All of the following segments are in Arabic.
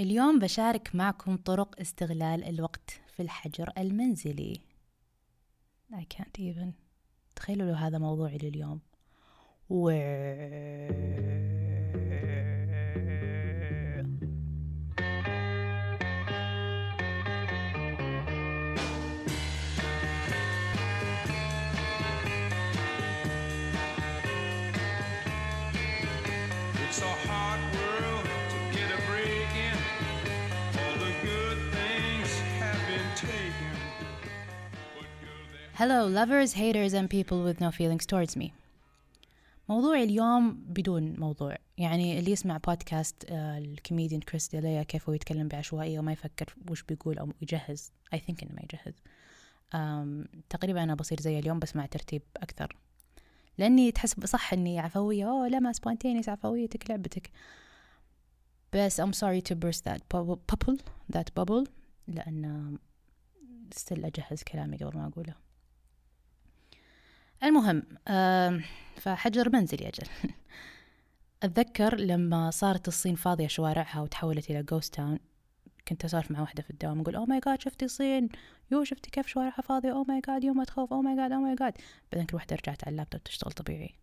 اليوم بشارك معكم طرق استغلال الوقت في الحجر المنزلي. I can't even. تخيلوا لو هذا موضوعي لليوم. و... Hello lovers, haters and people with no feelings towards me. موضوع اليوم بدون موضوع. يعني اللي يسمع بودكاست آه، الكوميديان كريس ديليا كيف هو يتكلم بعشوائية وما يفكر وش بيقول أو يجهز. I think إنه ما يجهز. تقريبا أنا بصير زي اليوم بس مع ترتيب أكثر. لأني تحس صح إني عفوية. أوه لا ما spontaneous عفويتك لعبتك. بس I'm sorry to burst that bubble that bubble. لأن still أجهز كلامي قبل ما أقوله. المهم آم، فحجر منزلي أجل أتذكر لما صارت الصين فاضية شوارعها وتحولت إلى ghost town كنت أسولف مع واحدة في الدوام أقول oh my God شفتي الصين؟ يو شفتي كيف شوارعها فاضية؟ oh my God يمه تخوف oh my God oh my God بعدين كل واحدة رجعت على اللابتوب تشتغل طبيعي.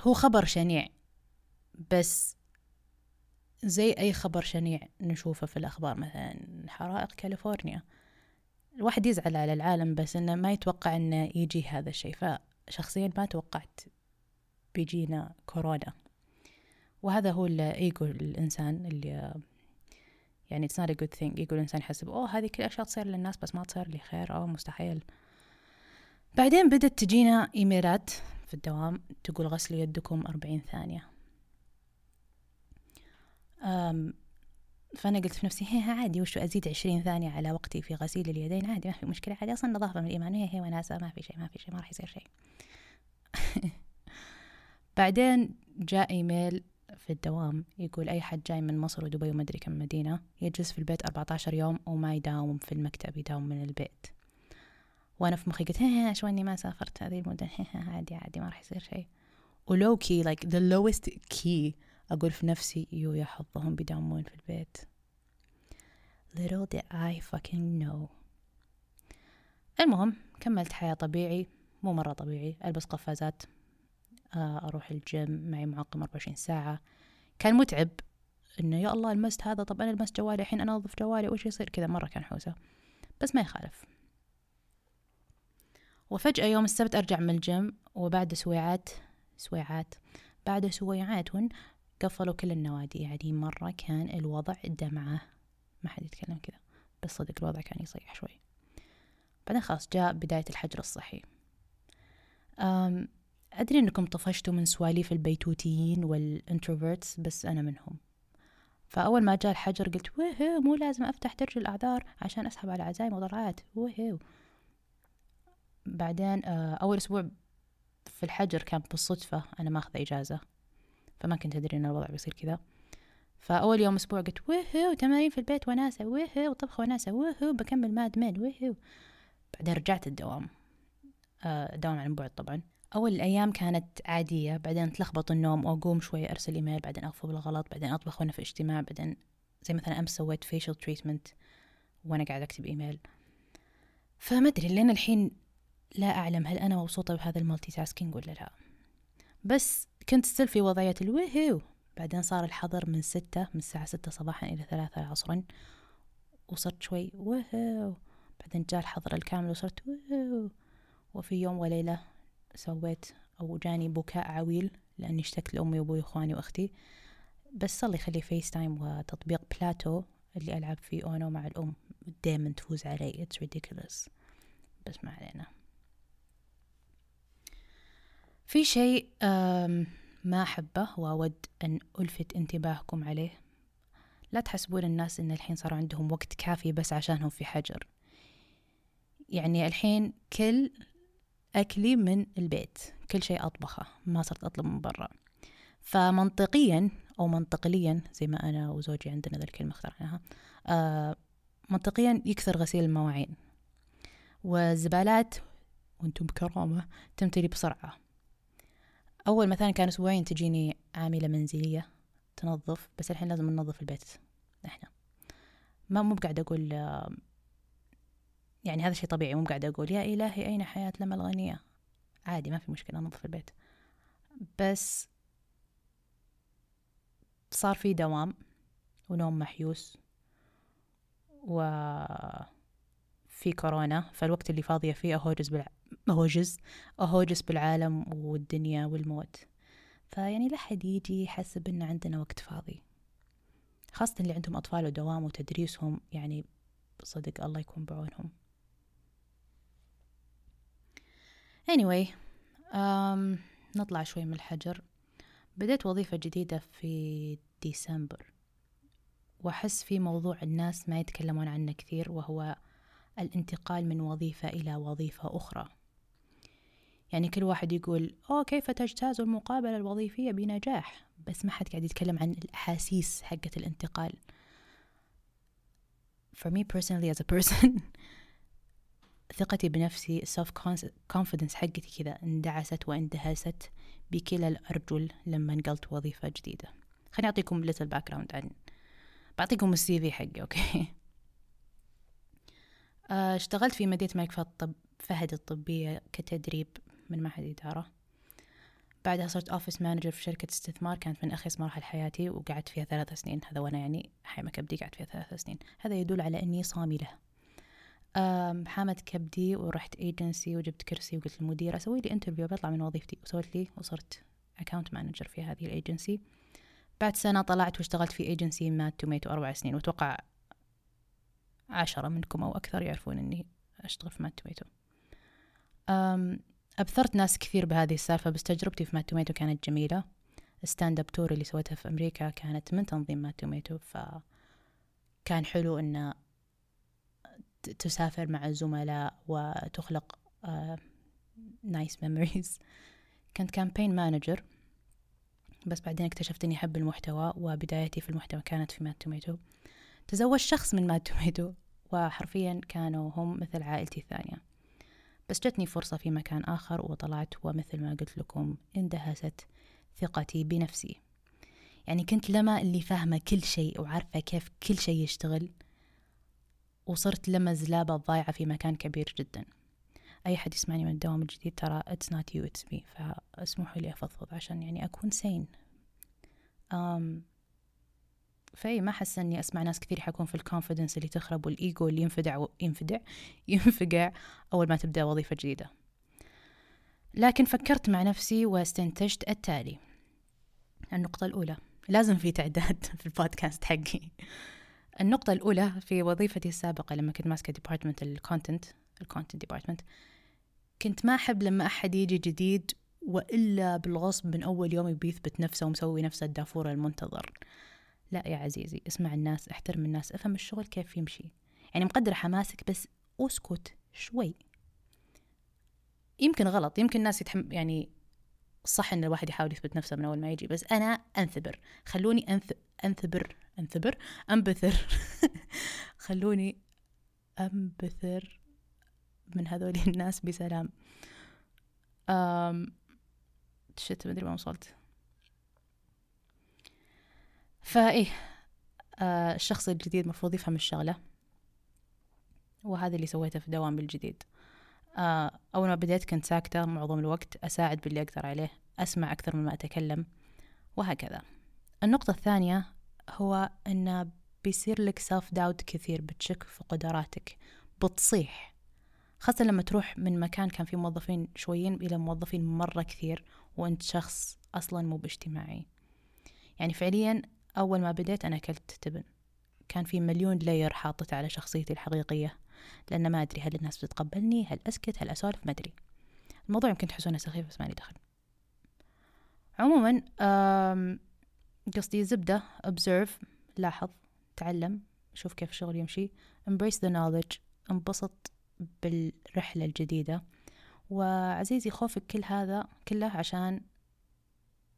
هو خبر شنيع بس زي أي خبر شنيع نشوفه في الأخبار مثلا حرائق كاليفورنيا. الواحد يزعل على العالم بس إنه ما يتوقع إنه يجي هذا الشيء. فشخصيا ما توقعت بيجينا كورونا. وهذا هو الايجو الإنسان اللي يعني it's not a good thing. إيجو الإنسان يحسب اوه هذه كل الاشياء تصير للناس بس ما تصير لي خير أوه مستحيل. بعدين بدت تجينا إيميلات في الدوام تقول غسلوا يدكم أربعين ثانية. فأنا قلت في نفسي هي عادي وشو أزيد عشرين ثانية على وقتي في غسيل اليدين؟ عادي ما في مشكلة عادي أصلا نظافة من الإيمان. هي هي وناسة ما في شيء ما في شيء ما راح يصير شيء. بعدين جاء إيميل في الدوام يقول أي حد جاي من مصر ودبي ومدري كم مدينة يجلس في البيت 14 يوم وما يداوم في المكتب يداوم من البيت. وأنا في مخي قلت هي شو إني ما سافرت هذه المدة عادي عادي ما راح يصير شيء. و lowkey like the lowest key أقول في نفسي يو يا حظهم بيداومون في البيت. Little did I fucking know. المهم كملت حياة طبيعي مو مرة طبيعي ألبس قفازات آه، أروح الجيم معي معقم 24 ساعة. كان متعب إنه يا الله لمست هذا طب أنا لمست جوالي الحين أنظف جوالي وش يصير كذا مرة كان حوسة. بس ما يخالف. وفجأة يوم السبت أرجع من الجيم وبعد سويعات سويعات بعد سويعات قفلوا كل النوادي. يعني مرة كان الوضع دمعة. ما حد يتكلم كذا. بس صدق الوضع كان يصيح شوي. بعدين خلاص جاء بداية الحجر الصحي أم أدري أنكم طفشتوا من سواليف البيتوتيين وال introverts بس أنا منهم. فأول ما جاء الحجر قلت وهو مو لازم أفتح درج الأعذار عشان أسحب على عزايم وضرعات. وهو. بعدين آه، أول أسبوع في الحجر كان بالصدفة أنا ماخذة إجازة. فما كنت أدري إن الوضع بيصير كذا. فأول يوم أسبوع قلت وهو تمارين في البيت وناسة وهو طبخ وناسة وهو بكمل ماد ميل وهو. بعدين رجعت الدوام. آه، دوام عن بعد طبعا. أول الأيام كانت عادية. بعدين تلخبط النوم وأقوم شوي أرسل إيميل بعدين أغفو بالغلط بعدين أطبخ وأنا في اجتماع بعدين زي مثلا أمس سويت facial treatment وأنا قاعدة أكتب إيميل. فما أدري لين الحين لا أعلم هل أنا مبسوطة بهذا ال multitasking ولا لا. بس كنت still في وضعية ال woohoo بعدين صار الحظر من ستة من الساعة ستة صباحا إلى ثلاثة عصرا وصرت شوي woohoo بعدين جاء الحظر الكامل وصرت woohoo وفي يوم وليلة سويت أو جاني بكاء عويل لأني اشتقت لأمي وأبوي وإخواني وأختي. بس الله يخلي FaceTime وتطبيق Plato اللي ألعب فيه UNO مع الأم. دايما تفوز علي. It's ridiculous. بس ما علينا. في شيء ما أحبه وأود أن ألفت انتباهكم عليه. لا تحسبون الناس إن الحين صار عندهم وقت كافي بس عشانهم في حجر. يعني الحين كل أكلي من البيت كل شيء أطبخه ما صرت أطلب من برا. فمنطقيا أو منطقيا زي ما أنا وزوجي عندنا ذا الكلمة اخترعناها آه منطقيا يكثر غسيل المواعين. والزبالات وأنتم بكرامة تمتلي بسرعة. أول مثلا كان أسبوعين تجيني عاملة منزلية تنظف بس الحين لازم ننظف البيت إحنا ما مو قاعدة أقول يعني هذا شيء طبيعي مو قاعدة أقول يا إلهي أين حياة لما الغنية. عادي ما في مشكلة ننظف البيت. بس صار في دوام ونوم محيوس و في كورونا فالوقت اللي فاضية فيه أهوجز بالع... أهوجز أهوجز بالعالم والدنيا والموت. فيعني لا حد يجي يحسب إن عندنا وقت فاضي. خاصة اللي عندهم أطفال ودوام وتدريسهم يعني صدق الله يكون بعونهم. Anyway um, نطلع شوي من الحجر. بديت وظيفة جديدة في ديسمبر. وأحس في موضوع الناس ما يتكلمون عنه كثير وهو الانتقال من وظيفة إلى وظيفة أخرى. يعني كل واحد يقول أوه كيف تجتاز المقابلة الوظيفية بنجاح؟ بس ما حد قاعد يتكلم عن الأحاسيس حقة الانتقال. For me personally as a person ثقتي بنفسي self confidence حقتي كذا اندعست واندهست بكلا الأرجل لما نقلت وظيفة جديدة. خليني أعطيكم little background عن بعطيكم ال CV حقي okay؟ آه، اشتغلت في مدينة فهد, فهد الطبية كتدريب من معهد إدارة. بعدها صرت office manager في شركة استثمار كانت من أخيس مراحل حياتي وقعدت فيها ثلاث سنين. هذا وأنا يعني حايمة كبدي قعدت فيها ثلاث سنين. هذا يدل على أني صاملة حامت كبدي ورحت ايجنسي وجبت كرسي وقلت للمدير أسوي لي interview بطلع من وظيفتي. وسويت لي وصرت account manager في هذه الايجنسي بعد سنة طلعت واشتغلت في agency Mad Tomato أربع سنين. وأتوقع عشرة منكم أو أكثر يعرفون إني أشتغل في Mad Tomato أبثرت ناس كثير بهذه السالفة بس تجربتي في Mad Tomato كانت جميلة. ال stand-up tour اللي سويتها في أمريكا كانت من تنظيم Mad Tomato فكان حلو إن تسافر مع الزملاء وتخلق nice uh, memories كنت campaign manager بس بعدين اكتشفت إني أحب المحتوى وبدايتي في المحتوى كانت في Mad Tomato. تزوجت شخص من Mad Tomato وحرفيا كانوا هم مثل عائلتي الثانية. بس جتني فرصة في مكان آخر وطلعت ومثل ما قلت لكم اندهست ثقتي بنفسي. يعني كنت لما اللي فاهمة كل شيء وعارفة كيف كل شيء يشتغل وصرت لما زلابة ضايعة في مكان كبير جدا. أي حد يسمعني من الدوام الجديد ترى it's not you it's me. فاسمحوا لي أفضفض عشان يعني أكون سين um, فأي ما أحس إني أسمع ناس كثير يحكون في الكونفدنس اللي تخرب والإيجو اللي ينفدع و... ينفدع ينفقع أول ما تبدأ وظيفة جديدة. لكن فكرت مع نفسي واستنتجت التالي. النقطة الأولى. لازم في تعداد في البودكاست حقي. النقطة الأولى في وظيفتي السابقة لما كنت ماسكة department ال content ال content department كنت ما أحب لما أحد يجي جديد وإلا بالغصب من أول يوم يثبت نفسه ومسوي نفسه الدافور المنتظر. لا يا عزيزي اسمع الناس احترم الناس افهم الشغل كيف يمشي. يعني مقدر حماسك بس اسكت شوي. يمكن غلط يمكن الناس يتحم يعني صح إن الواحد يحاول يثبت نفسه من أول ما يجي بس أنا أنثبر. خلوني أنث... أنثبر أنثبر أنبثر. خلوني أنبثر من هذول الناس بسلام. أم... شت ما وصلت. فإيه آه الشخص الجديد مفروض يفهم الشغلة وهذا اللي سويته في دوام الجديد آه أول ما بديت كنت ساكتة معظم الوقت أساعد باللي أقدر عليه أسمع أكثر مما أتكلم وهكذا. النقطة الثانية هو أن بيصير لك self-doubt كثير بتشك في قدراتك بتصيح. خاصة لما تروح من مكان كان فيه موظفين شويين إلى موظفين مرة كثير وأنت شخص أصلا مو باجتماعي. يعني فعليا أول ما بديت أنا أكلت تبن. كان في مليون layer حاطته على شخصيتي الحقيقية لأن ما أدري هل الناس بتتقبلني هل أسكت هل أسولف ما أدري. الموضوع يمكن تحسونه سخيف بس مالي دخل. عموما قصدي زبدة observe لاحظ تعلم شوف كيف الشغل يمشي embrace the knowledge انبسط بالرحلة الجديدة. وعزيزي خوفك كل هذا كله عشان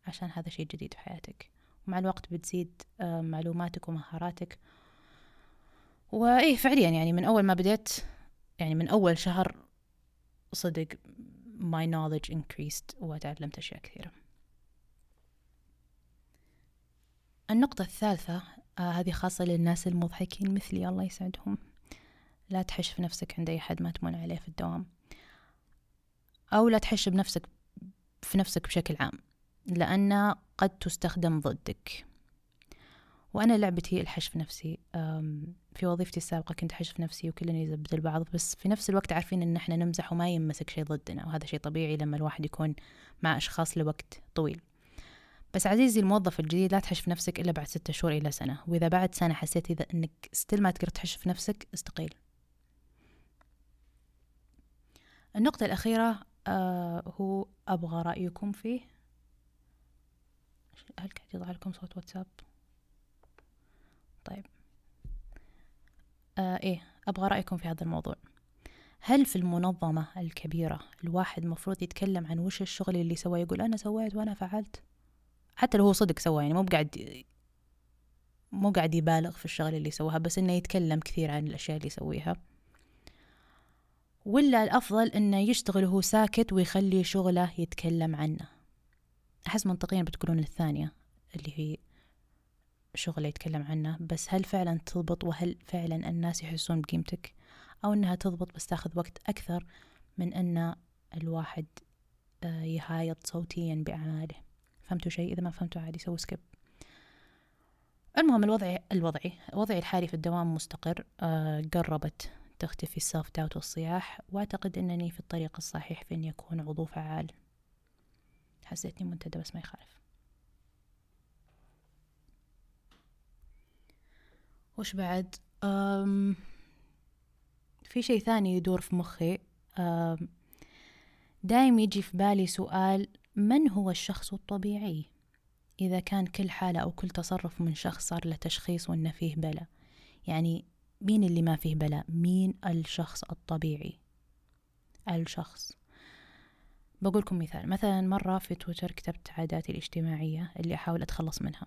عشان هذا شيء جديد في حياتك. ومع الوقت بتزيد معلوماتك ومهاراتك. وإيه فعليا يعني من أول ما بديت يعني من أول شهر صدق my knowledge increased وتعلمت أشياء كثيرة. النقطة الثالثة آه هذه خاصة للناس المضحكين مثلي الله يسعدهم. لا تحش في نفسك عند أي حد ما تمون عليه في الدوام. أو لا تحش بنفسك في نفسك بشكل عام. لأن قد تستخدم ضدك. وأنا لعبتي الحش في نفسي. في وظيفتي السابقة كنت أحش في نفسي وكلنا يزبد البعض بس في نفس الوقت عارفين إن إحنا نمزح وما يمسك شيء ضدنا وهذا شيء طبيعي لما الواحد يكون مع أشخاص لوقت طويل. بس عزيزي الموظف الجديد لا تحش في نفسك إلا بعد ستة شهور إلى سنة. وإذا بعد سنة حسيت إذا إنك ستيل ما تقدر تحش في نفسك استقيل. النقطة الأخيرة آه هو أبغى رأيكم فيه. هل قاعد يطلع لكم صوت واتساب؟ طيب. آه إيه أبغى رأيكم في هذا الموضوع. هل في المنظمة الكبيرة الواحد مفروض يتكلم عن وش الشغل اللي سواه؟ يقول أنا سويت وأنا فعلت. حتى لو هو صدق سواه يعني مو بقاعد مو قاعد يبالغ في الشغل اللي سواها بس إنه يتكلم كثير عن الأشياء اللي يسويها. ولا الأفضل إنه يشتغل وهو ساكت ويخلي شغله يتكلم عنه. أحس منطقيا بتقولون الثانية اللي هي شغله يتكلم عنه بس هل فعلا تضبط وهل فعلا الناس يحسون بقيمتك؟ أو إنها تضبط بس تاخذ وقت أكثر من أن الواحد آه، يهايط صوتيا بأعماله فهمتوا شيء؟ إذا ما فهمتوا عادي سووا سكيب المهم الوضع الوضعي وضعي الحالي في الدوام مستقر آه قربت تختفي السلف داوت والصياح وأعتقد أنني في الطريق الصحيح في أني أكون عضو فعال. حسيتني منتدى بس ما يخالف. وش بعد؟ أم في شيء ثاني يدور في مخي. دايم يجي في بالي سؤال من هو الشخص الطبيعي؟ إذا كان كل حالة أو كل تصرف من شخص صار له تشخيص وإنه فيه بلا. يعني مين اللي ما فيه بلا؟ مين الشخص الطبيعي؟ الشخص. بقولكم مثال. مثلا مرة في تويتر كتبت عاداتي الاجتماعية اللي أحاول أتخلص منها.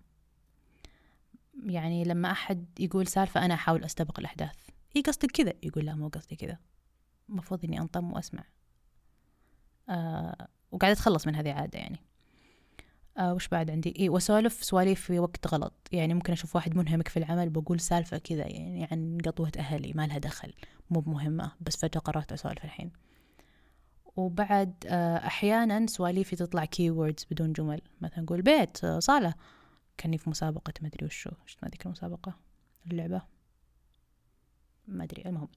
يعني لما أحد يقول سالفة أنا أحاول أستبق الأحداث. إيه قصدك كذا؟ يقول لا مو قصدي كذا. المفروض إني أنطم وأسمع. آه وقاعدة أتخلص من هذه العادة يعني. آه وش بعد عندي؟ إيه وسولف سواليف في وقت غلط. يعني ممكن أشوف واحد منهمك في العمل بقول سالفة كذا يعني عن قطوة أهلي ما لها دخل مو بمهمة بس فجأة قررت أسولف الحين. وبعد آه أحيانا سواليفي تطلع keywords بدون جمل. مثلا أقول بيت آه، صالة. كاني في مسابقة ما أدري وشو. اسمها ذيك المسابقة؟ اللعبة. ما أدري المهم.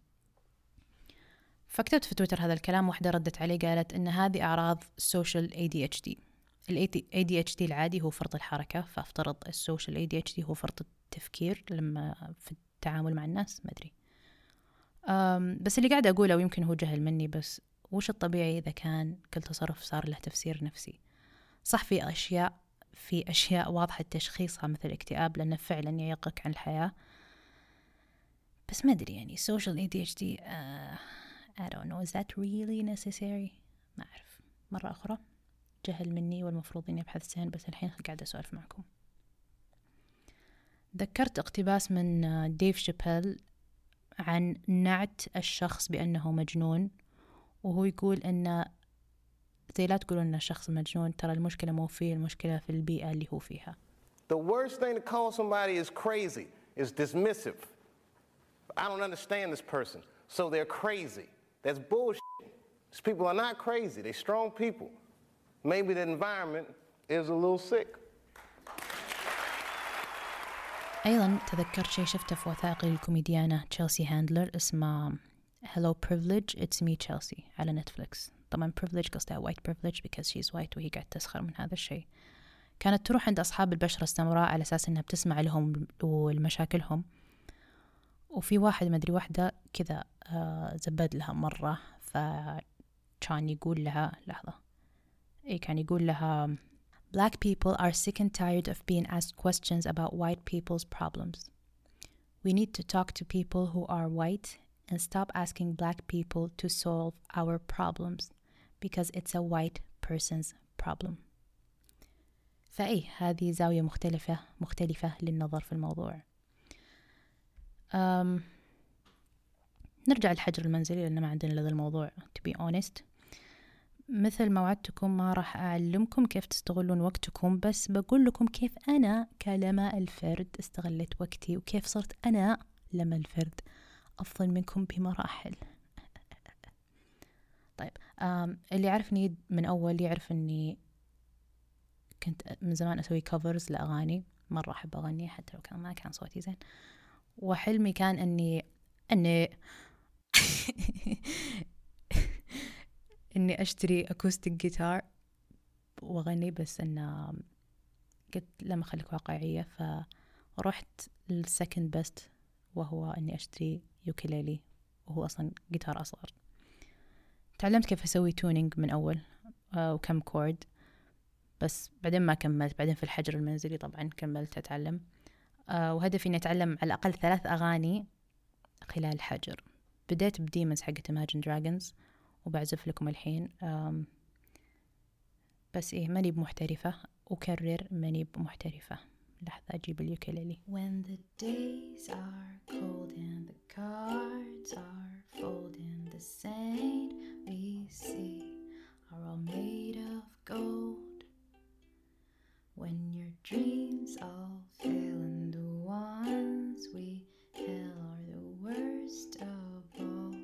فكتبت في تويتر هذا الكلام واحدة ردت عليه قالت إن هذه أعراض social ADHD ال ADHD العادي هو فرط الحركة فافترض ال social ADHD هو فرط التفكير لما في التعامل مع الناس ما أدري. بس اللي قاعدة أقوله ويمكن هو جهل مني بس وش الطبيعي إذا كان كل تصرف صار له تفسير نفسي؟ صح في أشياء في أشياء واضحة تشخيصها مثل الاكتئاب لأنه فعلا يعيقك عن الحياة. بس ما أدري يعني social ADHD uh, I don't know. Is that really necessary ما أعرف. مرة أخرى جهل مني والمفروض إني أبحث سين بس الحين قاعدة أسولف معكم. ذكرت اقتباس من آه، ديف شابيل عن نعت الشخص بأنه مجنون. وهو يقول أن زي لا تقولون أن الشخص مجنون ترى المشكلة مو فيه المشكلة في البيئة اللي هو فيها The worst thing to call somebody is crazy is dismissive. I don't understand this person, so they're crazy. That's bullshit. These people are not crazy, they're strong people. Maybe the environment is a little sick. أيضا تذكرت شيء شفته في وثائقي الكوميديانة تشيلسي هاندلر اسمه Hello Privilege It's Me Chelsea على نتفليكس طبعا privilege قصدها white privilege because she's white وهي قاعدة تسخر من هذا الشيء. كانت تروح عند أصحاب البشرة السمراء على أساس إنها بتسمع لهم والمشاكلهم. وفي واحد مدري واحدة كذا زبد لها مرة فكان يقول لها لحظة. إيه كان يقول لها Black people are sick and tired of being asked questions about white people's problems. We need to talk to people who are white and stop asking black people to solve our problems because it's a white person's problem. فأي هذه زاوية مختلفة مختلفة للنظر في الموضوع. أم نرجع للحجر المنزلي لأن ما عندنا إلا ذا الموضوع to be honest. مثل ما وعدتكم ما راح أعلمكم كيف تستغلون وقتكم بس بقول لكم كيف أنا كلما الفرد استغليت وقتي وكيف صرت أنا لما الفرد أفضل منكم بمراحل. طيب اللي يعرفني من أول يعرف أني كنت من زمان أسوي كفرز لأغاني. مرة أحب أغني حتى لو كان ما كان صوتي زين. وحلمي كان أني أني إني أشتري acoustic guitar وأغني بس إنه قلت لما أخليك واقعية فرحت لل second best وهو إني أشتري ukulele وهو أصلا جيتار أصغر. تعلمت كيف أسوي tuning من أول آه، وكم chord بس بعدين ما كملت. بعدين في الحجر المنزلي طبعا كملت أتعلم. آه، وهدفي إني أتعلم على الأقل ثلاث أغاني خلال الحجر. بديت بديمونز حقت Imagine Dragons وبعزف لكم الحين. بس إيه ماني بمحترفة. أكرر ماني بمحترفة. لحظة أجيب اليوكليلي When the days are cold and cards are folding. The saint we see are all made of gold. When your dreams all fail, and the ones we held are the worst of all,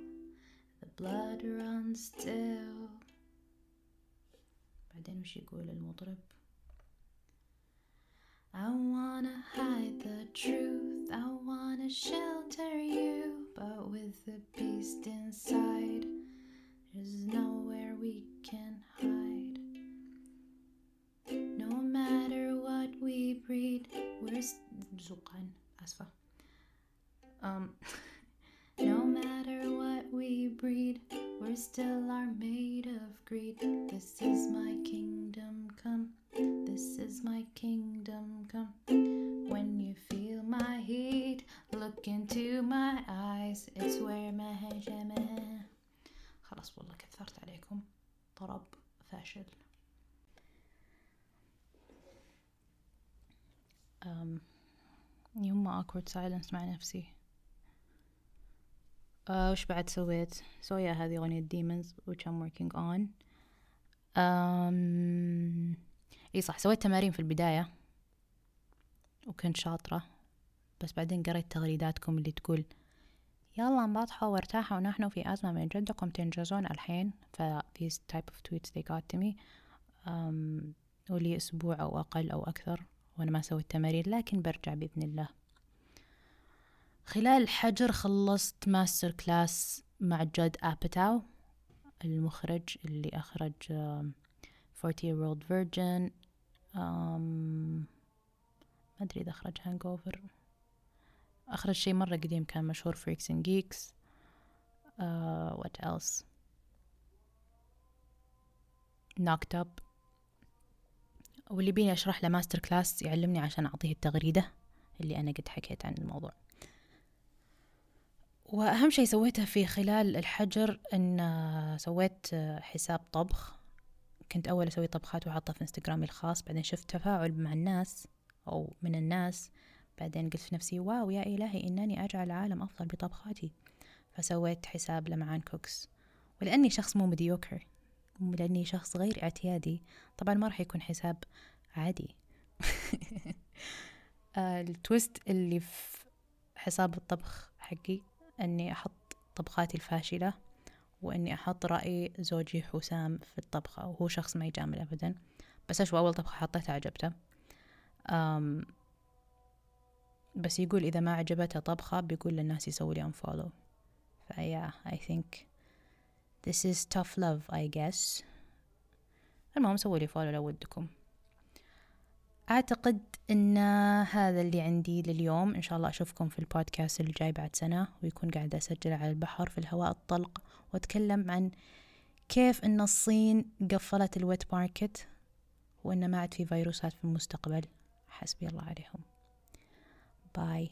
the blood runs still. بعدين وش يقول المطرب؟ I wanna hide the truth. I wanna show خلاص والله كثرت عليكم. طرب فاشل. um, يوم awkward silence مع نفسي. آه وش بعد سويت سويا هذه أغنية Demons which I'm working on أم... إي صح سويت تمارين في البداية وكنت شاطرة بس بعدين قريت تغريداتكم اللي تقول يلا انبطحوا وارتاحوا. ونحن في أزمة من جدكم تنجزون الحين. ف these type of tweets they got to me. أم... ولي أسبوع أو أقل أو أكثر وأنا ما سويت تمارين لكن برجع بإذن الله. خلال الحجر خلصت MasterClass مع جود أبتاو المخرج اللي أخرج um, 40 year old virgin. um, ما أدري إذا أخرج over أخرج شيء مرة قديم كان مشهور Freaks and Geeks what else? Knocked up. واللي يبيني أشرح له MasterClass يعلمني عشان أعطيه التغريدة اللي أنا قد حكيت عن الموضوع. وأهم شيء سويته في خلال الحجر أن سويت حساب طبخ. كنت أول أسوي طبخات وأحطها في إنستغرامي الخاص. بعدين شفت تفاعل مع الناس أو من الناس. بعدين قلت في نفسي wow يا إلهي إنني أجعل العالم أفضل بطبخاتي. فسويت حساب لمعان cooks. ولأني شخص مو mediocre لأني شخص غير اعتيادي طبعا ما راح يكون حساب عادي. ال twist اللي في حساب الطبخ حقي أني أحط طبخاتي الفاشلة وإني أحط رأي زوجي حسام في الطبخة وهو شخص ما يجامل أبدا. بس أشوى أول طبخة حطيتها عجبته. أم بس يقول إذا ما عجبته طبخة بيقول للناس يسوي لي unfollow. فيا I think this is tough love I guess. المهم سووا لي فولو لو ودكم أعتقد أن هذا اللي عندي لليوم. إن شاء الله أشوفكم في البودكاست اللي جاي بعد سنة ويكون قاعدة أسجل على البحر في الهواء الطلق وأتكلم عن كيف أن الصين قفلت الويت ماركت وأن ما عاد في فيروسات في المستقبل. حسبي الله عليهم. Bye.